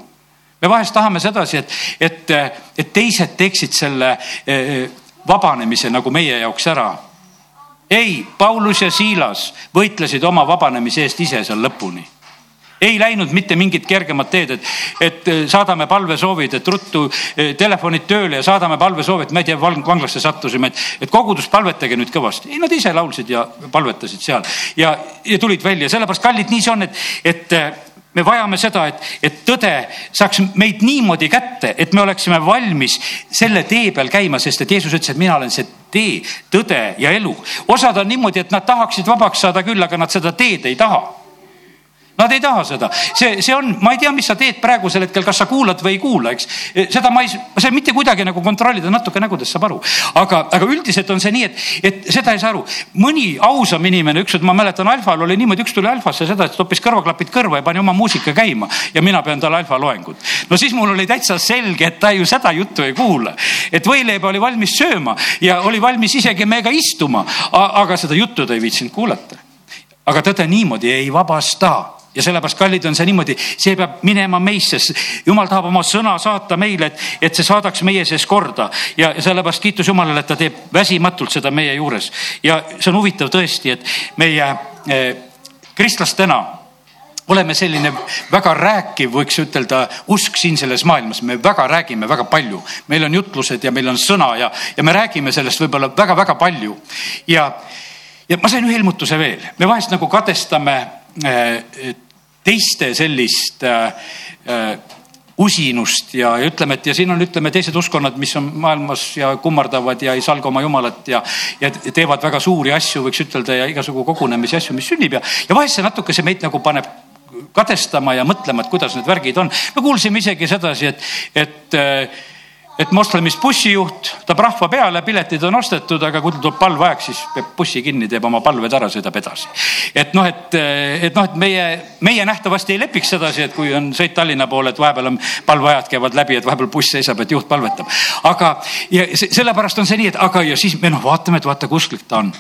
me vahest tahame sedasi, et, et, et teised teeksid selle eh, vabanemise nagu meie jaoks ära. ei, Paulus ja Siilas võitlesid oma vabanemise eest ise seal lõpuni ei läinud mitte mingit kergemat teed, et, et eh, saadame palvesoovid, et ruttu eh, telefonid tööle ja saadame palvesoovid, me ei tea, vanglasse sattusime, et, et kogudus palvetage nüüd kõvasti. ei, nad ise laulsid ja palvetasid seal ja, ja tulid välja, sellepärast kallid, nii see on, et, et eh, me vajame seda, et, et tõde saaks meid niimoodi kätte, et me oleksime valmis selle tee peal käima, sest et Jeesus ütles, et mina olen see tee, tõde ja elu. osad on niimoodi, et nad tahaksid vabaks saada küll, aga nad seda teed ei taha Nad ei taha seda, see, see on, ma ei tea, mis sa teed praegusel hetkel, kas sa kuulad või ei kuula, eks. seda ma ei, ei mitte kuidagi nagu kontrollida, natuke nägudest saab aru. aga, aga üldiselt on see nii, et, et seda ei saa aru. mõni ausam inimene, ükskord ma mäletan, Alfal oli niimoodi, üks tuli Alfasse seda, et toppis kõrvaklapid kõrva ja pani oma muusika käima ja mina pean talle Alfa loengut. no siis mul oli täitsa selge, et ta ju seda juttu ei kuula. et võileiba oli valmis sööma ja oli valmis isegi meiega istuma, aga seda juttu ta ei viitsinud kuulata. aga tõde niimoodi ei vabasta ja sellepärast, kallid, on see niimoodi, see peab minema meisse. jumal tahab oma sõna saata meile, et, et see saadaks meie sees korda ja sellepärast kiitus Jumalale, et ta teeb väsimatult seda meie juures. ja see on huvitav tõesti, et meie eh, kristlastena oleme selline väga rääkiv, võiks ütelda, usk siin selles maailmas, me väga räägime väga palju, meil on jutlused ja meil on sõna ja, ja me räägime sellest võib-olla väga-väga palju. ja, ja ma sain ühe ilmutuse veel, me vahest nagu kadestame teiste sellist äh, äh, usinust ja, ja ütleme, et ja siin on, ütleme teised uskonnad, mis on maailmas ja kummardavad ja ei salga oma jumalat ja, ja teevad väga suuri asju, võiks ütelda ja igasugu kogunemisi asju, mis sünnib ja, ja vahest see natuke see meid nagu paneb kadestama ja mõtlema, et kuidas need värgid on. me kuulsime isegi sedasi, et, et äh, et moslemis bussijuht, tahab rahva peale, piletid on ostetud, aga kui tuleb palveaeg, siis peab bussi kinni, teeb oma palved ära, sõidab edasi. et noh, et, et noh, et meie, meie nähtavasti ei lepiks sedasi, et kui on sõit Tallinna poole, et vahepeal on palveajad käivad läbi, et vahepeal buss seisab, et juht palvetab. aga, ja sellepärast on see nii, et aga ja siis me noh, vaatame, et vaata, kui usklik ta on.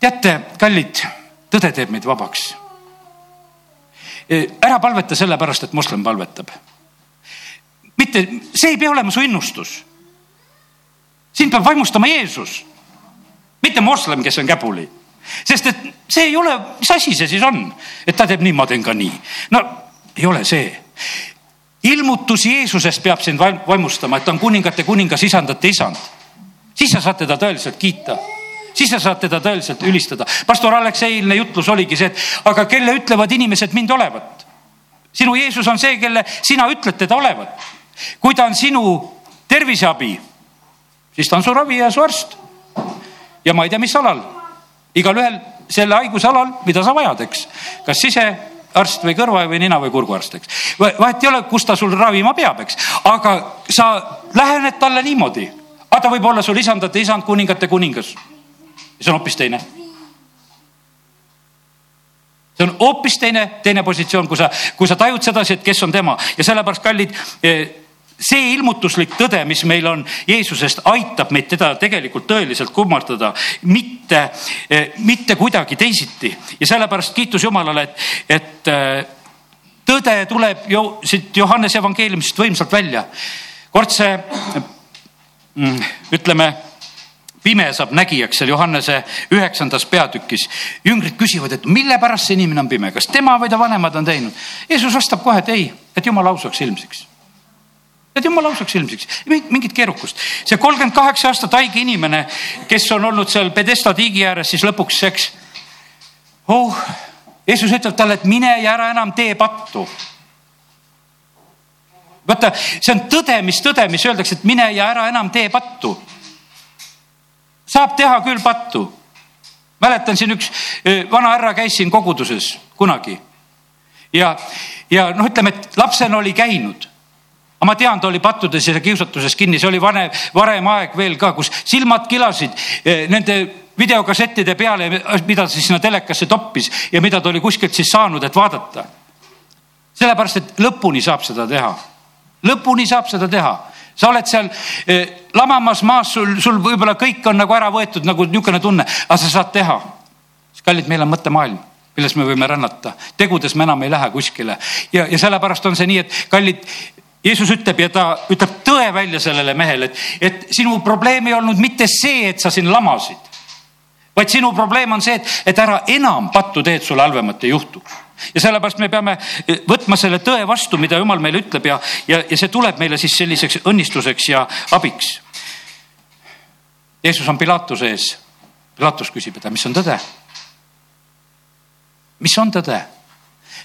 teate, kallid, tõde teeb meid vabaks. ära palveta sellepärast, et moslem palvetab mitte, see ei pea olema su innustus. sind peab vaimustama Jeesus, mitte moslem, kes on käpuli. sest et see ei ole, mis asi see siis on, et ta teeb nii, ma teen ka nii. no ei ole see. ilmutus Jeesusest peab sind vaimustama, et ta on kuningate kuningas, isandate isand. siis sa saad teda tõeliselt kiita siis sa saad teda tõeliselt ülistada. pastor Aleksei eilne jutlus oligi see, et aga kelle ütlevad inimesed mind olevat? sinu Jeesus on see, kelle sina ütled teda olevat kui ta on sinu terviseabi, siis ta on su ravija, su arst. ja ma ei tea, mis alal, igalühel selle haiguse alal, mida sa vajad, eks, kas sisearst või kõrva või nina või kurguarst, eks. vahet ei ole, kus ta sul ravima peab, eks, aga sa lähened talle niimoodi. aga ta võib olla sul isandate isand, kuningate kuningas. see on hoopis teine see on hoopis teine, teine positsioon, kui sa, kui sa tajud sedasi, et kes on tema ja sellepärast kallid see ilmutuslik tõde, mis meil on Jeesusest, aitab meid teda tegelikult tõeliselt kummardada, mitte, mitte kuidagi teisiti. ja sellepärast kiitus Jumalale, et, et äh, tõde tuleb ju siit Johannese evangeeliumist võimsalt välja. kord see, mm, ütleme pime saab nägijaks seal Johannese üheksandas peatükis. jüngrid küsivad, et mille pärast see inimene on pime, kas tema või ta vanemad on teinud. Jeesus vastab kohe, et ei, et jumala ausaks ilmsiks et jumala ausaks ilmsiks, mingit keerukust. see kolmkümmend kaheksa aastat haige inimene, kes on olnud seal Pedesta tiigi ääres, siis lõpuks, eks. oh, Jeesus ütleb talle, et mine ja ära enam tee pattu. vaata, see on tõdemis, tõdemis, öeldakse, et mine ja ära enam tee pattu saab teha küll pattu. mäletan siin üks vana härra käis siin koguduses kunagi. ja, ja noh, ütleme, et lapsena oli käinud aga ma tean, ta oli pattudes ja kiusatuses kinni, see oli vanem, varem aeg veel ka, kus silmad kilasid nende videokassettide peale, mida ta siis sinna telekasse toppis ja mida ta oli kuskilt siis saanud, et vaadata. sellepärast, et lõpuni saab seda teha. lõpuni saab seda teha sa oled seal eh, lamamas maas, sul, sul võib-olla kõik on nagu ära võetud, nagu niisugune tunne, aga sa saad teha. kallid, meil on mõttemaailm milles me võime rännata, tegudes me enam ei lähe kuskile ja, ja sellepärast on see nii, et kallid, Jeesus ütleb ja ta ütleb tõe välja sellele mehele, et, et sinu probleem ei olnud mitte see, et sa siin lamasid, vaid sinu probleem on see, et, et ära enam pattu teed, sulle halvemat ei juhtuks ja sellepärast me peame eh, võtma selle tõe vastu, mida jumal meile ütleb ja, ja, ja see tuleb meile siis selliseks õnnistuseks ja abiks. Jeesus on Pilatuse ees. Pilatus küsib, et mis on tõde? mis on tõde?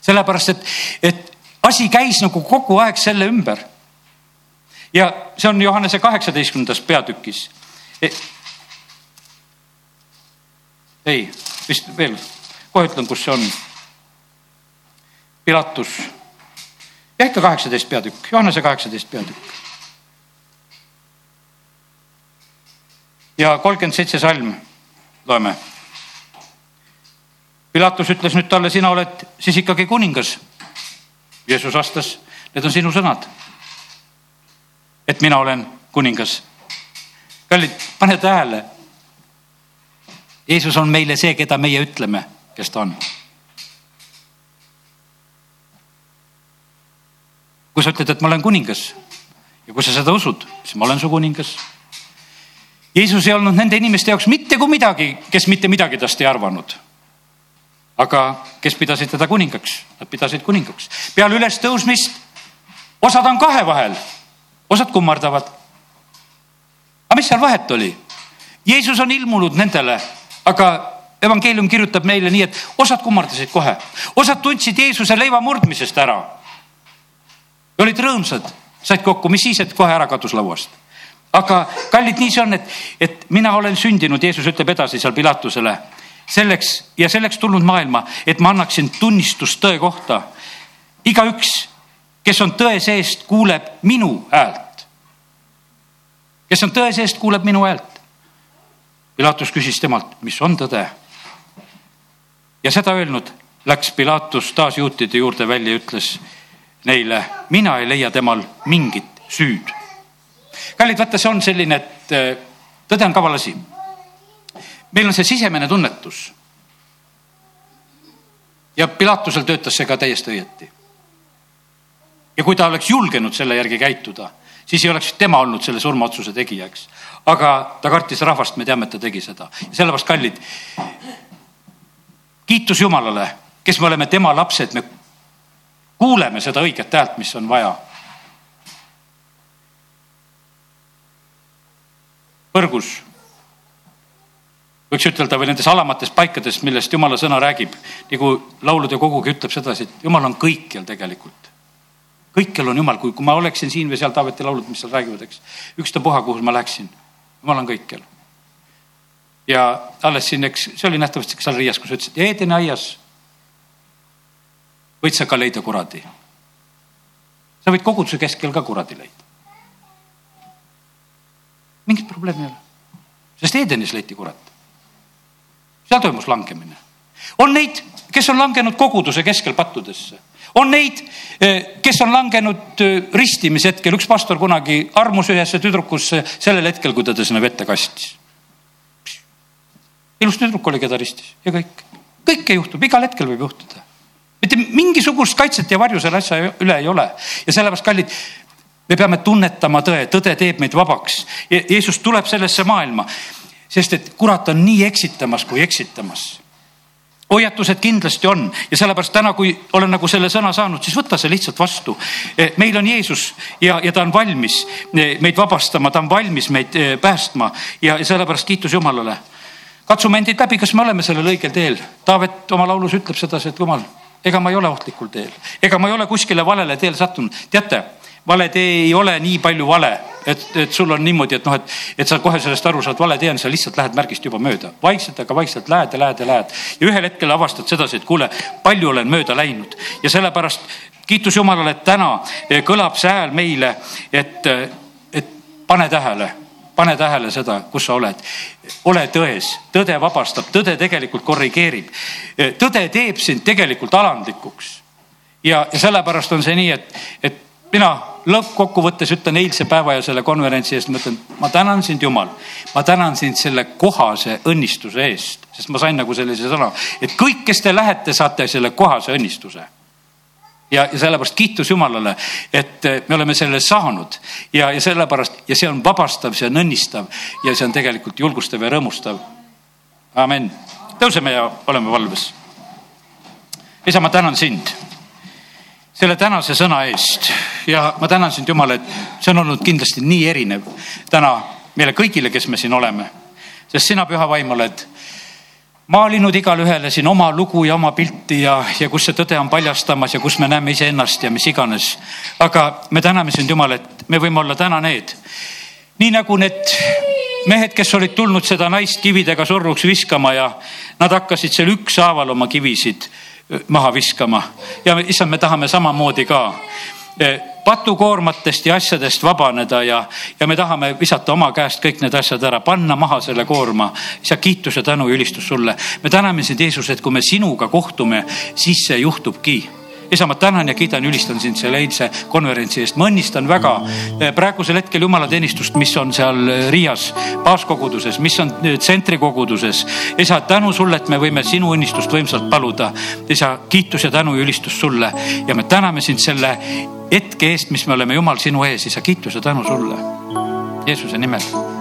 sellepärast, et, et asi käis nagu kogu aeg selle ümber. ja see on Johannese kaheksateistkümnendas peatükis. E, ei, vist veel, kohe ütlen, kus see on Pilatus. ja ikka kaheksateist peatükk, Johannese kaheksateist peatükk. ja kolmkümmend seitse salm loeme. Pilatus ütles nüüd talle, sina oled siis ikkagi kuningas. Jeesus vastas, need on sinu sõnad. et mina olen kuningas. kallid, pane tähele. Jeesus on meile see, keda meie ütleme, kes ta on kui sa ütled, et ma olen kuningas ja kui sa seda usud, siis ma olen su kuningas. Jeesus ei olnud nende inimeste jaoks mitte kui midagi, kes mitte midagi tast ei arvanud. Aga kes pidasid teda kuningaks, nad pidasid kuningaks. peale ülestõusmist osad on kahe vahel, osad kummardavad. aga mis seal vahet oli? Jeesus on ilmunud nendele, aga evangeelium kirjutab meile nii, et osad kummardasid kohe, osad tundsid Jeesuse leiva murdmisest ära olid rõõmsad, said kokku, mis siis, et kohe ära kadus lauast. aga kallid, nii see on, et, et mina olen sündinud, Jeesus ütleb edasi seal Pilatusele, selleks ja selleks tulnud maailma, et ma annaksin tunnistust tõe kohta. igaüks, kes on tõe seest, kuuleb minu häält. kes on tõe seest, kuuleb minu häält. Pilatus küsis temalt, mis on tõde. ja seda öelnud läks Pilatus taas juutide juurde välja ja ütles neile, mina ei leia temal mingit süüd. kallid, vaata, see on selline, et äh, tõde on kaval asi. Meil on see sisemine tunnetus. ja Pilatusel töötas see ka täiesti õieti. ja kui ta oleks julgenud selle järgi käituda, siis ei oleks tema olnud selle surmaotsuse tegija, eks. aga ta kartis rahvast, me teame, et ta tegi seda. sellepärast, kallid, kiitus Jumalale, kes me oleme tema lapsed, me kuuleme seda õiget häält, mis on vaja. põrgus, võiks ütelda, või nendes alamates paikades, millest jumala sõna räägib, nagu laulude kogugi ütleb sedasi, et jumal on kõikjal tegelikult. kõikjal on jumal, kui, kui ma oleksin siin või seal Taaveti laulud, mis seal räägivad, eks. ükstapuha, kuhu ma läksin, jumal on kõikjal. ja alles siin, eks see oli nähtavasti seal Riias, kus ütlesid, Eedeni aias võid sa ka leida kuradi. sa võid koguduse keskel ka kuradi leida. mingit probleemi ei ole, sest Edenis leiti kurat. Seal toimus langemine. on neid, kes on langenud koguduse keskel pattudesse. on neid, kes on langenud ristimishetkel, üks pastor kunagi armus ühesse tüdrukusse sellel hetkel, kui ta sinna vette kastis. ilus tüdruk oli, keda ristis. Ja kõik, kõike juhtub, igal hetkel võib juhtuda. Mitte mingisugust kaitset ja varju selle asja üle ei ole. Ja sellepärast, kallid, me peame tunnetama tõe, tõde teeb meid vabaks. Jeesus tuleb sellesse maailma, sest et kurat on nii eksitamas kui eksitamas hoiatused kindlasti on ja sellepärast täna, kui olen nagu selle sõna saanud, siis võta see lihtsalt vastu. meil on Jeesus ja, ja ta on valmis meid vabastama, ta on valmis meid eh, päästma ja sellepärast kiitus Jumalale. katsume endid läbi, kas me oleme sellel õigel teel. Taavet oma laulus ütleb sedasi, et Jumal, ega ma ei ole ohtlikul teel, ega ma ei ole kuskile valele teele sattunud. teate vale tee ei ole nii palju vale, et, et sul on niimoodi, et noh, et, et sa kohe sellest aru saad, vale tee on, sa lihtsalt lähed märgist juba mööda. vaikselt, aga vaikselt lähed ja lähed ja lähed ja ühel hetkel avastad sedasi, et kuule, palju olen mööda läinud ja sellepärast kiitus Jumalale, et täna eh, kõlab see hääl meile, et, eh, et pane tähele pane tähele seda, kus sa oled. ole tões, tõde vabastab, tõde tegelikult korrigeerib. Eh, tõde teeb sind tegelikult alandlikuks. ja, ja sellepärast on see nii, et, et mina lõppkokkuvõttes ütlen eilse päeva ja selle konverentsi eest, ma ütlen, ma tänan sind, Jumal. ma tänan sind selle kohase õnnistuse eest, sest ma sain nagu sellise sõna, et kõik, kes te lähete, saate selle kohase õnnistuse. ja, ja sellepärast kiitus Jumalale, et me oleme selle saanud ja, ja sellepärast ja see on vabastav, see on õnnistav ja see on tegelikult julgustav ja rõõmustav. amen. tõuseme ja oleme valves. isa, ma tänan sind selle tänase sõna eest ja ma tänan sind, Jumal, et see on olnud kindlasti nii erinev täna meile kõigile, kes me siin oleme. sest sina, püha vaim, oled maalinud igale ühele siin oma lugu ja oma pilti ja, ja kus see tõde on paljastamas ja kus me näeme iseennast ja mis iganes. aga me täname sind, Jumal, et me võime olla täna need, nii nagu need mehed, kes olid tulnud seda naist kividega surnuks viskama ja nad hakkasid seal ükshaaval oma kivisid maha viskama ja issand, me tahame samamoodi ka e, patukoormatest ja asjadest vabaneda ja, ja me tahame visata oma käest kõik need asjad ära, panna maha selle koorma. isa, kiitus ja tänu ja ülistus sulle. me täname sind, Jeesus, et kui me sinuga kohtume, siis see juhtubki isa, ma tänan ja kiidan, ülistan sind selle eilse konverentsi eest, ma õnnistan väga eh, praegusel hetkel jumalateenistust, mis on seal eh, Riias baaskoguduses, mis on eh, tsentrikoguduses. isa, tänu sulle, et me võime sinu õnnistust võimsalt paluda. isa, kiitus ja tänu ja ülistus sulle ja me täname sind selle hetke eest, mis me oleme, Jumal, sinu ees, isa, kiitus ja tänu sulle. Jeesuse nimel